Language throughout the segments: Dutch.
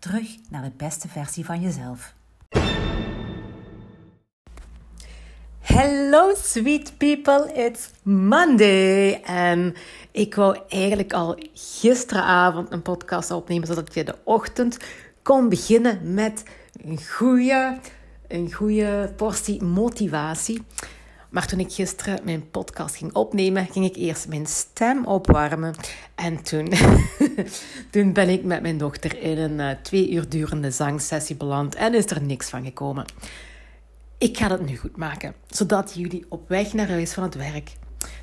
Terug naar de beste versie van jezelf. Hello sweet people, it's Monday. En ik wou eigenlijk al gisteravond een podcast opnemen, zodat je de ochtend kon beginnen met een goede, een goede portie motivatie. Maar toen ik gisteren mijn podcast ging opnemen, ging ik eerst mijn stem opwarmen. En toen, toen ben ik met mijn dochter in een uh, twee uur durende zangsessie beland en is er niks van gekomen. Ik ga dat nu goed maken, zodat jullie op weg naar huis van het werk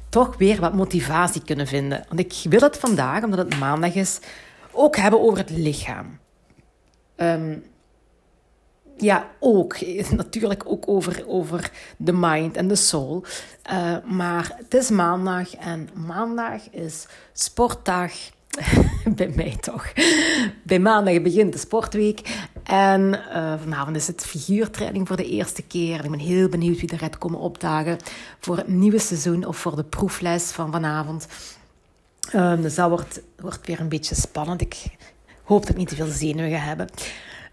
toch weer wat motivatie kunnen vinden. Want ik wil het vandaag, omdat het maandag is, ook hebben over het lichaam. Um, ja, ook. Natuurlijk ook over, over de mind en de soul. Uh, maar het is maandag en maandag is sportdag. Bij mij toch. Bij maandag begint de sportweek. En uh, vanavond is het figuurtraining voor de eerste keer. Ik ben heel benieuwd wie er gaat komen opdagen voor het nieuwe seizoen of voor de proefles van vanavond. Um, dus dat wordt, weer een beetje spannend. Ik hoop dat ik niet te veel zenuwen hebben.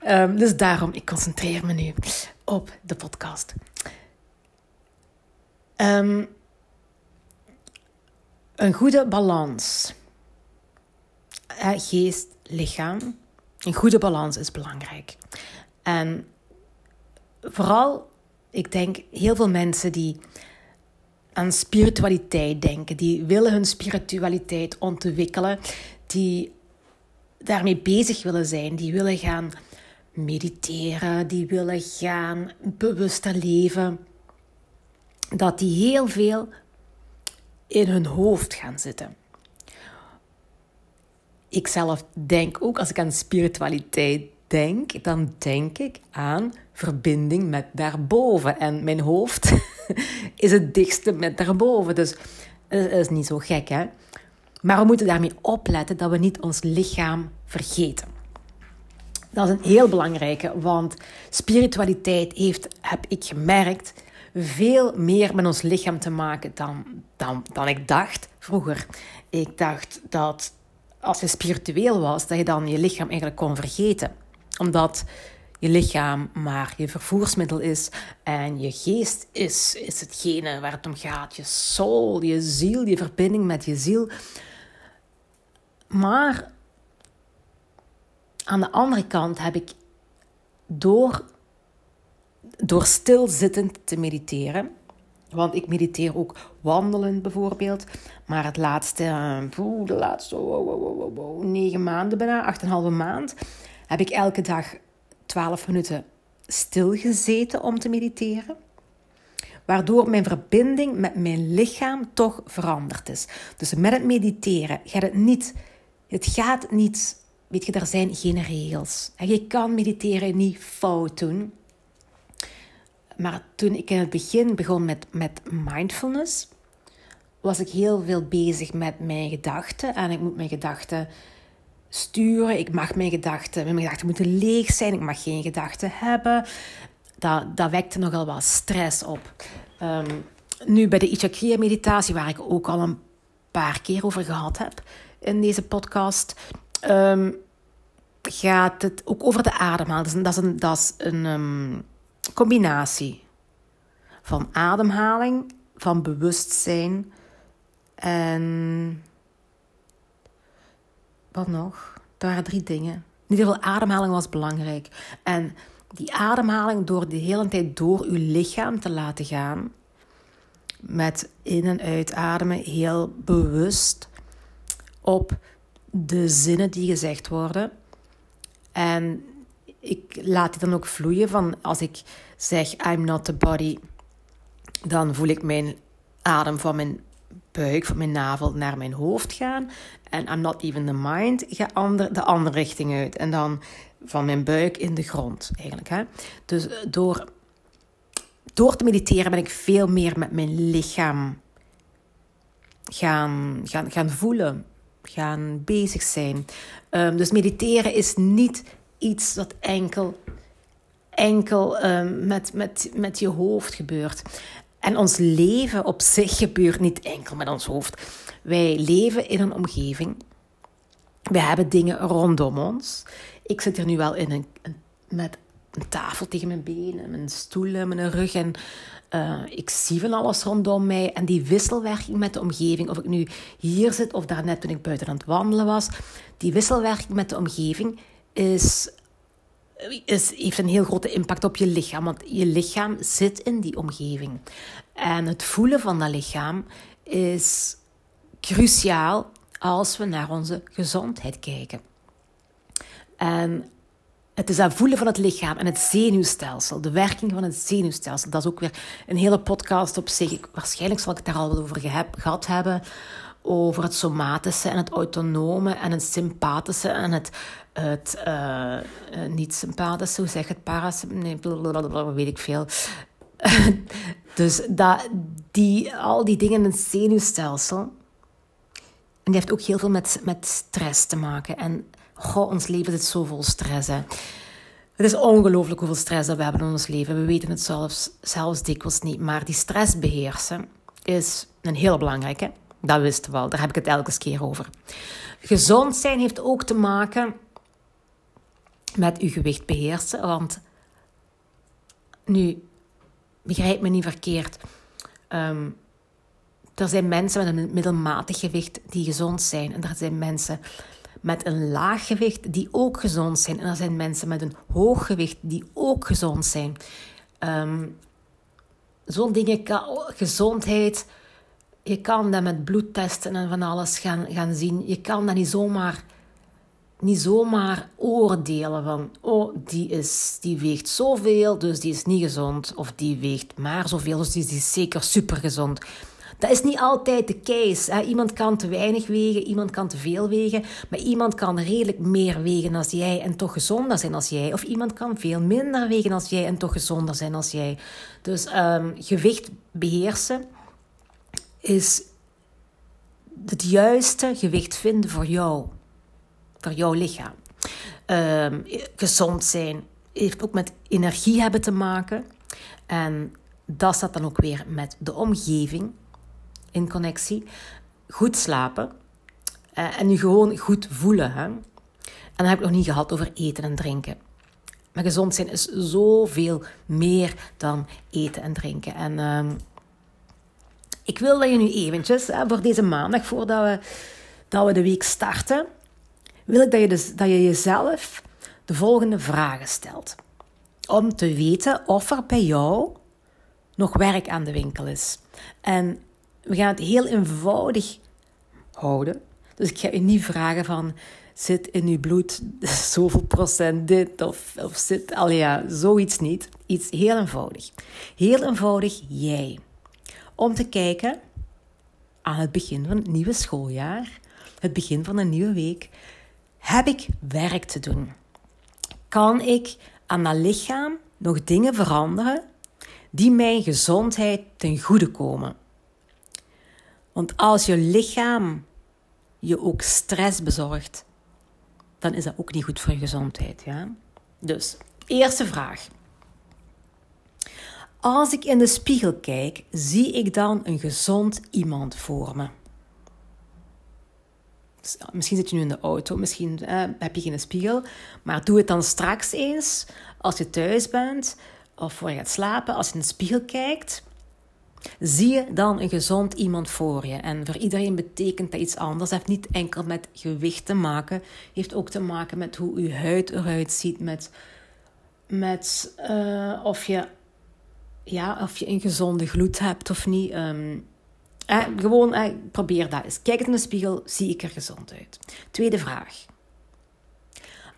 Um, dus daarom, ik concentreer me nu op de podcast. Um, een goede balans. Geest, lichaam. Een goede balans is belangrijk. En vooral, ik denk, heel veel mensen die aan spiritualiteit denken, die willen hun spiritualiteit ontwikkelen, die daarmee bezig willen zijn, die willen gaan mediteren, die willen gaan bewuster leven, dat die heel veel in hun hoofd gaan zitten. Ik zelf denk ook, als ik aan spiritualiteit denk, dan denk ik aan verbinding met daarboven. En mijn hoofd is het dichtste met daarboven. Dus dat is niet zo gek, hè? Maar we moeten daarmee opletten dat we niet ons lichaam vergeten. Dat is een heel belangrijke, want spiritualiteit heeft, heb ik gemerkt, veel meer met ons lichaam te maken dan, dan, dan ik dacht vroeger. Ik dacht dat als je spiritueel was, dat je dan je lichaam eigenlijk kon vergeten. Omdat je lichaam maar je vervoersmiddel is en je geest is, is hetgene waar het om gaat. Je soul, je ziel, je verbinding met je ziel. Maar aan de andere kant heb ik door, door stilzittend te mediteren. Want ik mediteer ook wandelend bijvoorbeeld. Maar het laatste, poeh, de laatste oh, oh, oh, negen maanden bijna, acht en een halve maand, heb ik elke dag twaalf minuten stilgezeten om te mediteren. Waardoor mijn verbinding met mijn lichaam toch veranderd is. Dus met het mediteren gaat het niet, het gaat niet Weet je, er zijn geen regels. En je kan mediteren niet fout doen. Maar toen ik in het begin begon met, met mindfulness, was ik heel veel bezig met mijn gedachten. En ik moet mijn gedachten sturen. Ik mag mijn gedachten, mijn gedachten moeten leeg zijn. Ik mag geen gedachten hebben. Dat, dat wekte nogal wat stress op. Um, nu bij de Ichakriya meditatie, waar ik ook al een paar keer over gehad heb in deze podcast, um, gaat het ook over de ademhaling. Dat is een, dat is een, um, combinatie van ademhaling, van bewustzijn en wat nog? Er waren drie dingen. In ieder geval, ademhaling was belangrijk. En die ademhaling door de hele tijd door uw lichaam te laten gaan, met in- en uitademen, heel bewust op de zinnen die gezegd worden. En ik laat die dan ook vloeien van als ik zeg I'm not the body, dan voel ik mijn adem van mijn buik, van mijn navel naar mijn hoofd gaan. En I'm not even the mind, ga ander, de andere richting uit. En dan van mijn buik in de grond, eigenlijk. Hè? Dus door, door te mediteren ben ik veel meer met mijn lichaam gaan, gaan, gaan voelen, gaan bezig zijn. Um, dus mediteren is niet iets dat enkel, enkel um, met, met, met je hoofd gebeurt. En ons leven op zich gebeurt niet enkel met ons hoofd. Wij leven in een omgeving. We hebben dingen rondom ons. Ik zit hier nu wel in een, met een tafel tegen mijn benen, mijn stoelen, mijn rug. En uh, ik zie van alles rondom mij. En die wisselwerking met de omgeving, of ik nu hier zit of daarnet toen ik buiten aan het wandelen was, die wisselwerking met de omgeving is, is, heeft een heel grote impact op je lichaam. Want je lichaam zit in die omgeving. En het voelen van dat lichaam is cruciaal als we naar onze gezondheid kijken. En het is dat voelen van het lichaam en het zenuwstelsel, de werking van het zenuwstelsel. Dat is ook weer een hele podcast op zich. waarschijnlijk zal ik het daar al over gehad hebben. Over het somatische en het autonome en het sympathische en het, het uh, niet-sympathische. Hoe zeg je het? Parasympathische? Nee, weet ik veel. dus dat, die, al die dingen in het zenuwstelsel. En die heeft ook heel veel met, met stress te maken. En Goh, ons leven zit zo vol stress. Hè. Het is ongelooflijk hoeveel stress dat we hebben in ons leven. We weten het zelfs, zelfs dikwijls niet. Maar die stress beheersen is een heel belangrijke. Dat wisten we wel. Daar heb ik het elke keer over. Gezond zijn heeft ook te maken met uw gewicht beheersen. Want nu, begrijp me niet verkeerd. Um, er zijn mensen met een middelmatig gewicht die gezond zijn. En er zijn mensen met een laag gewicht die ook gezond zijn. En er zijn mensen met een hoog gewicht die ook gezond zijn. Um, Zo'n dingen, gezondheid, je kan dat met bloedtesten en van alles gaan, gaan zien. Je kan dat niet zomaar, niet zomaar oordelen van, oh, die, is, die weegt zoveel, dus die is niet gezond. Of die weegt maar zoveel, dus die is zeker supergezond. Dat is niet altijd de case. Iemand kan te weinig wegen, iemand kan te veel wegen, maar iemand kan redelijk meer wegen als jij en toch gezonder zijn als jij. Of iemand kan veel minder wegen als jij en toch gezonder zijn als jij. Dus um, gewicht beheersen is het juiste gewicht vinden voor jou, voor jouw lichaam. Um, gezond zijn heeft ook met energie hebben te maken. En dat staat dan ook weer met de omgeving in connectie. Goed slapen. Uh, en je gewoon goed voelen. Hè? En dan heb ik nog niet gehad over eten en drinken. Maar gezond zijn is zoveel meer dan eten en drinken. En uh, ik wil dat je nu eventjes, voor deze maandag, voordat we, dat we de week starten, wil ik dat je, dus, dat je jezelf de volgende vragen stelt. Om te weten of er bij jou nog werk aan de winkel is. En we gaan het heel eenvoudig houden. Dus ik ga je niet vragen van, zit in je bloed zoveel procent dit of, of zit, al ja, zoiets niet. Iets heel eenvoudig. Heel eenvoudig jij. Om te kijken aan het begin van het nieuwe schooljaar, het begin van een nieuwe week, heb ik werk te doen? Kan ik aan mijn lichaam nog dingen veranderen die mijn gezondheid ten goede komen? Want als je lichaam je ook stress bezorgt, dan is dat ook niet goed voor je gezondheid. Ja? Dus, eerste vraag. Als ik in de spiegel kijk, zie ik dan een gezond iemand voor me? Misschien zit je nu in de auto, misschien eh, heb je geen spiegel, maar doe het dan straks eens als je thuis bent of voor je gaat slapen. Als je in de spiegel kijkt, Zie je dan een gezond iemand voor je? En voor iedereen betekent dat iets anders. Het heeft niet enkel met gewicht te maken. heeft ook te maken met hoe je huid eruit ziet. Met, met uh, of, je, ja, of je een gezonde gloed hebt of niet. Um, eh, gewoon eh, probeer dat eens. Kijk in de spiegel, zie ik er gezond uit? Tweede vraag.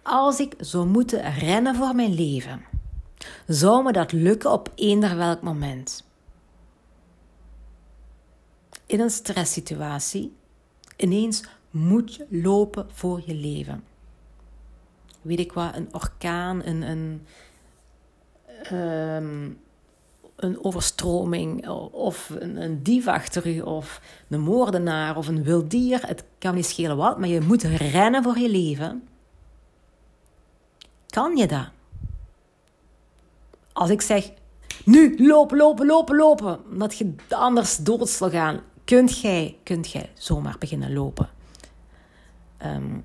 Als ik zou moeten rennen voor mijn leven, zou me dat lukken op eender welk moment? in een stresssituatie ineens moet lopen voor je leven. Weet ik wat, een orkaan, een, een, ehm, een overstroming of een, een dief achter u of een moordenaar of een wild dier. Het kan niet schelen wat, maar je moet rennen voor je leven. Kan je dat? Als ik zeg, nu lopen, lopen, lopen, lopen, omdat je anders dood zal gaan, kunt jij, kunt jij zomaar beginnen lopen. Um,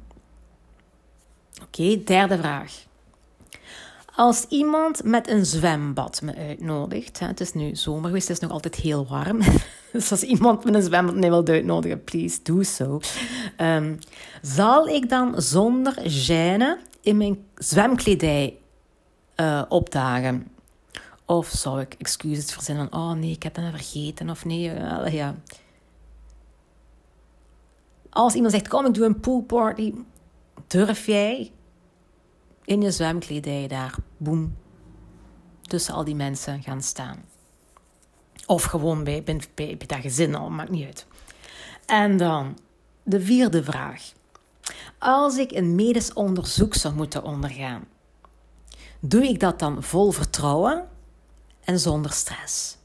Oké, derde vraag. Als iemand met een zwembad me uitnodigt, hè, het is nu zomer geweest, het is nog altijd heel warm. dus als iemand met een zwembad me wil uitnodigen, please do so. Um, zal ik dan zonder gêne in mijn zwemkledij uh, opdagen? Of zou ik excuses verzinnen? Oh nee, ik heb dat vergeten. Of nee, ja. Als iemand zegt, kom ik doe een poolparty. Durf jij in je zwemkledij daar, boem, tussen al die mensen gaan staan? Of gewoon bij, bij, dat gezin al, maakt niet uit. En dan de vierde vraag. Als ik een medisch onderzoek zou moeten ondergaan, doe ik dat dan vol vertrouwen en zonder stress?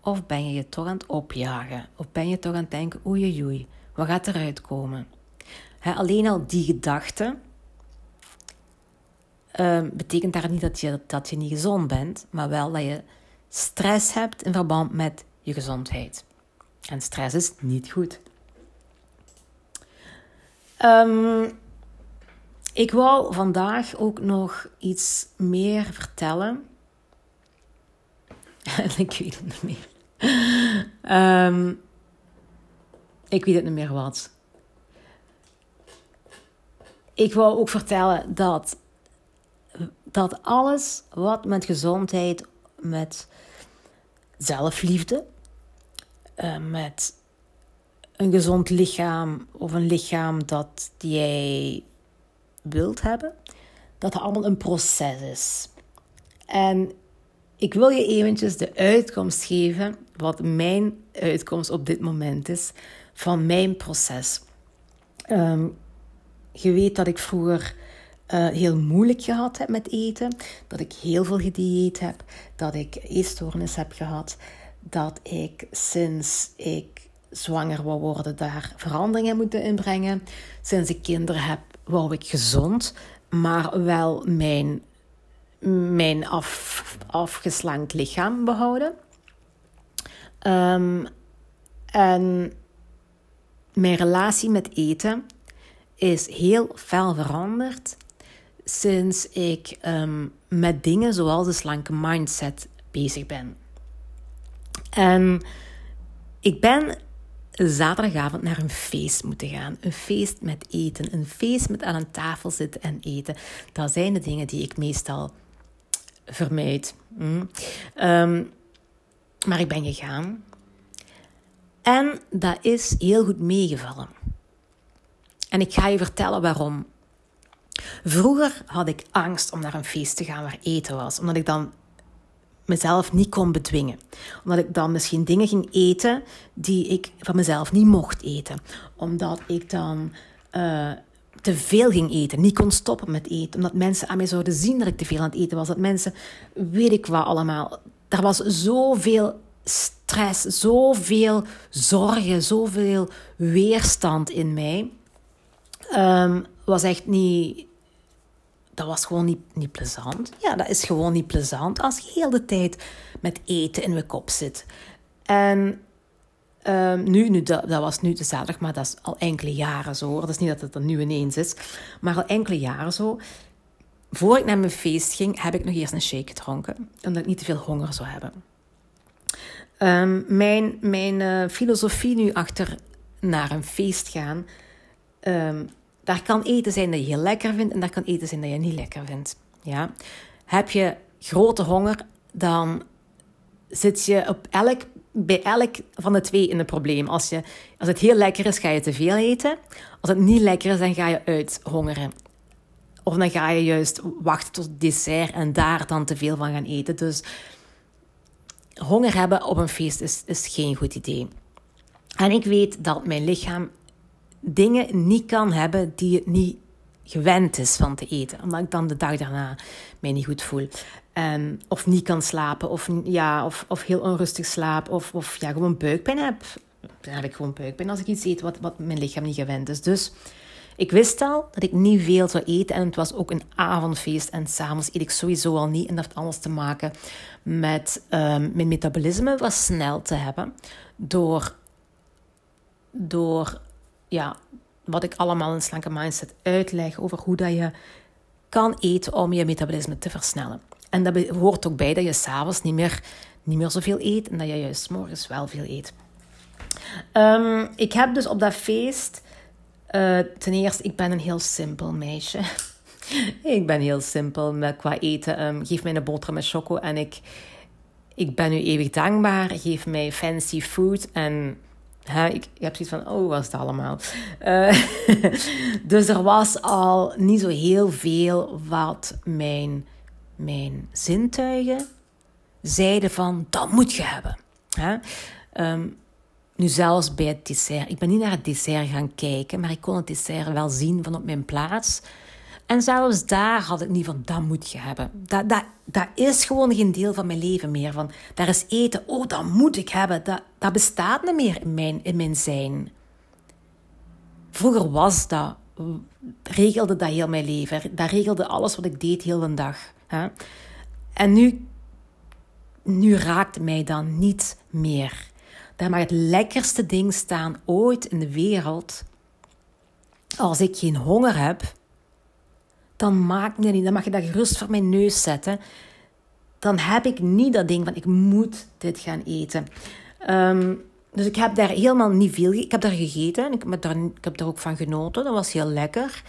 Of ben je je toch aan het opjagen? Of ben je toch aan het denken, oei oei, wat gaat eruit komen? alleen al die gedachte uh, betekent daar niet dat je, dat je niet gezond bent, maar wel dat je stress hebt in verband met je gezondheid. En stress is niet goed. Um, ik wou vandaag ook nog iets meer vertellen. ik weet het niet meer. Um, ik weet het niet meer wat. Ik wou ook vertellen dat, dat alles wat met gezondheid, met zelfliefde, uh, met een gezond lichaam of een lichaam dat jij wilt hebben, dat allemaal een proces is. En ik wil je eventjes de uitkomst geven, wat mijn uitkomst op dit moment is, van mijn proces. Um, je weet dat ik vroeger uh, heel moeilijk gehad heb met eten, dat ik heel veel gedieet heb, dat ik eetstoornis heb gehad, dat ik sinds ik zwanger wou worden daar veranderingen moeten inbrengen. Sinds ik kinderen heb, wou ik gezond, maar wel mijn, mijn af, afgeslankt lichaam behouden. Um, en mijn relatie met eten is heel fel veranderd sinds ik um, met dingen zoals de slanke mindset bezig ben. En ik ben zaterdagavond naar een feest moeten gaan. Een feest met eten. Een feest met aan een tafel zitten en eten. Dat zijn de dingen die ik meestal vermijd. Mm. Um, maar ik ben gegaan. En dat is heel goed meegevallen. En ik ga je vertellen waarom. Vroeger had ik angst om naar een feest te gaan waar eten was, omdat ik dan mezelf niet kon bedwingen. Omdat ik dan misschien dingen ging eten die ik van mezelf niet mocht eten. Omdat ik dan uh, te veel ging eten, niet kon stoppen met eten. Omdat mensen aan mij zouden zien dat ik te veel aan het eten was. Dat mensen, weet ik wat allemaal. Er was zoveel stress, zoveel zorgen, zoveel weerstand in mij. Um, was echt niet. Dat was gewoon niet, niet plezant. Ja, dat is gewoon niet plezant als je heel de tijd met eten in je kop zit. En um, nu, nu dat, dat, was nu de zaterdag, maar dat is al enkele jaren zo. Dat is niet dat het er nu ineens is, maar al enkele jaren zo. Voor ik naar mijn feest ging, heb ik nog eerst een shake gedronken, omdat ik niet te veel honger zou hebben. Um, mijn mijn uh, filosofie nu achter naar een feest gaan um, daar kan eten zijn dat je heel lekker vindt en daar kan eten zijn dat je niet lekker vindt. Ja? Heb je grote honger, dan zit je op elk, bij elk van de twee in een probleem. Als, je, als het heel lekker is, ga je te veel eten. Als het niet lekker is, dan ga je uithongeren. Of dan ga je juist wachten tot dessert en daar dan te veel van gaan eten. Dus honger hebben op een feest is, is geen goed idee. En ik weet dat mijn lichaam dingen niet kan hebben die het niet gewend is van te eten. Omdat ik dan de dag daarna mij niet goed voel. Um, of niet kan slapen. Of, ja, of, of heel onrustig slaap. Of, of ja, gewoon buikpijn heb. Dan heb ik gewoon buikpijn als ik iets eet wat, wat mijn lichaam niet gewend is. Dus ik wist al dat ik niet veel zou eten. En het was ook een avondfeest. En s'avonds eet ik sowieso al niet. En dat heeft alles te maken met um, mijn metabolisme was snel te hebben. Door, door ja, wat ik allemaal in Slanke Mindset uitleg over hoe dat je kan eten om je metabolisme te versnellen. En dat hoort ook bij dat je s'avonds niet meer, niet meer zoveel eet en dat je juist morgens wel veel eet. Um, ik heb dus op dat feest, uh, ten eerste, ik ben een heel simpel meisje. ik ben heel simpel met, qua eten. Um, geef mij een boterham met choco en ik, ik ben u eeuwig dankbaar. Geef mij fancy food en ik, heb zoiets van, oh, wat is het allemaal? Uh, dus er was al niet zo heel veel wat mijn, mijn zintuigen zeiden van, dat moet je hebben. Um, nu zelfs bij het dessert. Ik ben niet naar het dessert gaan kijken, maar ik kon het dessert wel zien van op mijn plaats. En zelfs daar had ik niet van, dat moet je hebben. Dat, dat, dat is gewoon geen deel van mijn leven meer. Van, daar is eten, oh, dat moet ik hebben. Dat, dat bestaat niet meer in mijn, in mijn zijn. Vroeger was dat, regelde dat heel mijn leven. Dat regelde alles wat ik deed heel de dag. Hè? En nu, nu raakt mij dan niet meer. Daar mag het lekkerste ding staan ooit in de wereld. Als ik geen honger heb, dan maakt me niet. Dan mag je dat gerust voor mijn neus zetten. Dan heb ik niet dat ding van ik moet dit gaan eten. Um, dus ik heb daar helemaal niet veel. Ik heb daar gegeten. Ik heb daar, ik heb daar ook van genoten. Dat was heel lekker.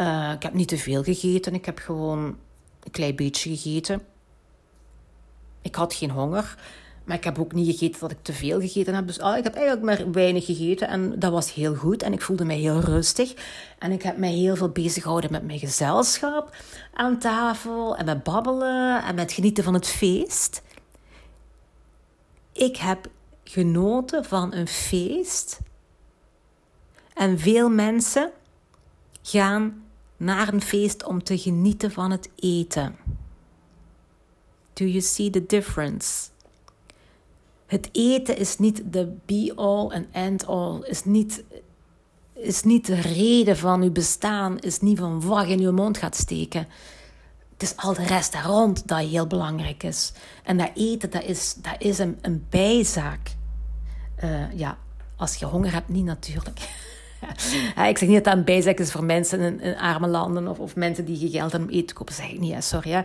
Uh, ik heb niet te veel gegeten. Ik heb gewoon een klein beetje gegeten. Ik had geen honger. Maar ik heb ook niet gegeten dat ik te veel gegeten heb. Dus oh, ik heb eigenlijk maar weinig gegeten. En dat was heel goed. En ik voelde mij heel rustig. En ik heb mij heel veel bezig gehouden met mijn gezelschap aan tafel. En met babbelen. En met genieten van het feest. Ik heb genoten van een feest. En veel mensen gaan naar een feest om te genieten van het eten. Do you see the difference? Het eten is niet de be-all en end-all. Is niet, is niet de reden van uw bestaan. Is niet van wat in uw mond gaat steken. Het is al de rest daar rond dat heel belangrijk is. En dat eten, dat is, dat is een, een bijzaak. Uh, ja, als je honger hebt, niet natuurlijk. ik zeg niet dat dat een bijzaak is voor mensen in, in arme landen of, of, mensen die geen geld hebben om eten te kopen. zeg ik niet, sorry. Hè.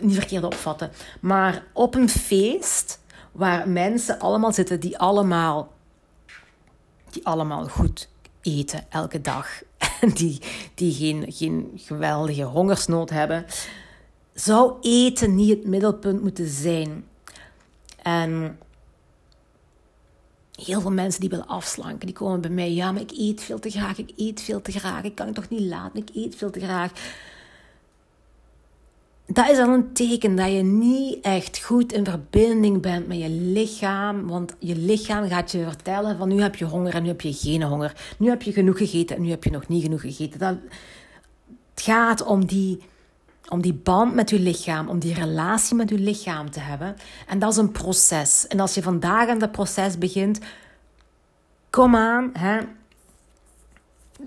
Niet verkeerd opvatten. Maar op een feest waar mensen allemaal zitten die allemaal, die allemaal goed eten elke dag. En die, die geen, geen geweldige hongersnood hebben. Zou eten niet het middelpunt moeten zijn? En heel veel mensen die willen afslanken, die komen bij mij. Ja, maar ik eet veel te graag, ik eet veel te graag. Ik kan het toch niet laten, ik eet veel te graag dat is al een teken dat je niet echt goed in verbinding bent met je lichaam. Want je lichaam gaat je vertellen van nu heb je honger en nu heb je geen honger. Nu heb je genoeg gegeten en nu heb je nog niet genoeg gegeten. Dat, het gaat om die, om die band met je lichaam, om die relatie met je lichaam te hebben. En dat is een proces. En als je vandaag aan dat proces begint, kom aan, hè.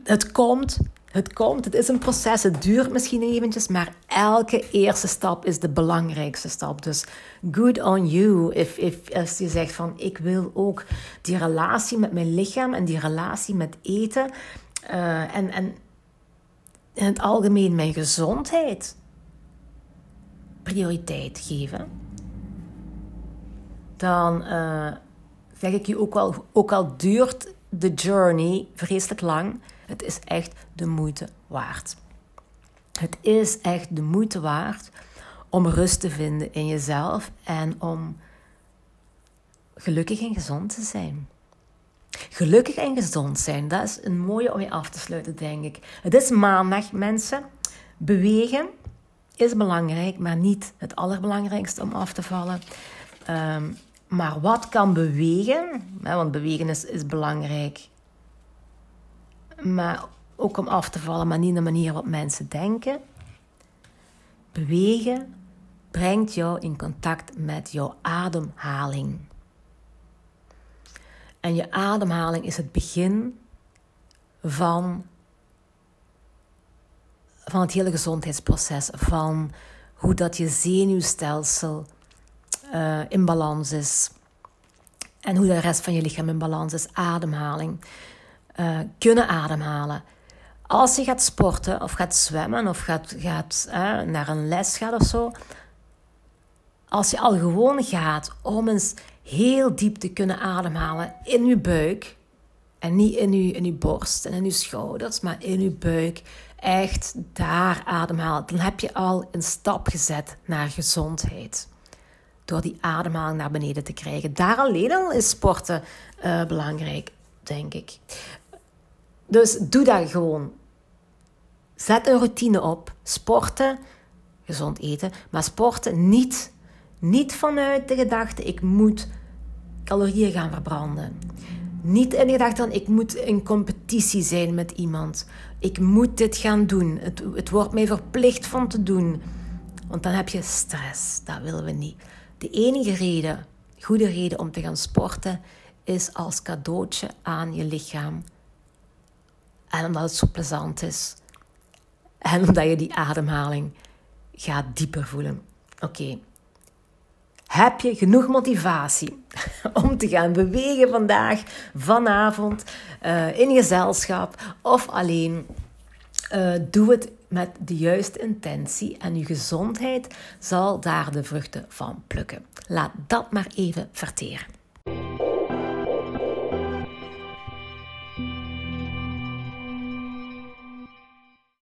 het komt het komt, het is een proces, het duurt misschien eventjes, maar elke eerste stap is de belangrijkste stap. Dus good on you if, if, als je zegt van ik wil ook die relatie met mijn lichaam en die relatie met eten uh, en, en in het algemeen mijn gezondheid prioriteit geven, dan uh, zeg ik je ook al, ook al duurt de journey vreselijk lang het is echt de moeite waard. Het is echt de moeite waard om rust te vinden in jezelf en om gelukkig en gezond te zijn. Gelukkig en gezond zijn, dat is een mooie om je af te sluiten, denk ik. Het is maandag, mensen. Bewegen is belangrijk, maar niet het allerbelangrijkste om af te vallen. Um, Maar wat kan bewegen? Want bewegen is, is belangrijk. Maar ook om af te vallen, maar niet de manier waarop mensen denken. Bewegen brengt jou in contact met jouw ademhaling. En je ademhaling is het begin van, van het hele gezondheidsproces. Van hoe dat je zenuwstelsel uh, in balans is. En hoe de rest van je lichaam in balans is. Ademhaling. Uh, kunnen ademhalen. Als je gaat sporten of gaat zwemmen of gaat, gaat uh, naar een les gaat of zo. Als je al gewoon gaat om eens heel diep te kunnen ademhalen in je buik. En niet in je, in borst en in je schouders, maar in je buik. Echt daar ademhalen. Dan heb je al een stap gezet naar gezondheid. Door die ademhaling naar beneden te krijgen. Daar alleen al is sporten uh, belangrijk, denk ik. Dus doe dat gewoon. Zet een routine op. Sporten, gezond eten, maar sporten niet niet vanuit de gedachte, ik moet calorieën gaan verbranden. Niet in de gedachte ik moet in competitie zijn met iemand. Ik moet dit gaan doen. Het, het wordt mij verplicht van te doen. Want dan heb je stress. Dat willen we niet. De enige reden, goede reden om te gaan sporten, is als cadeautje aan je lichaam. En omdat het zo plezant is. En omdat je die ademhaling gaat dieper voelen. Oké, heb je genoeg motivatie om te gaan bewegen vandaag, vanavond, uh, in gezelschap of alleen? Uh, doe het met de juiste intentie en je gezondheid zal daar de vruchten van plukken. Laat dat maar even verteren.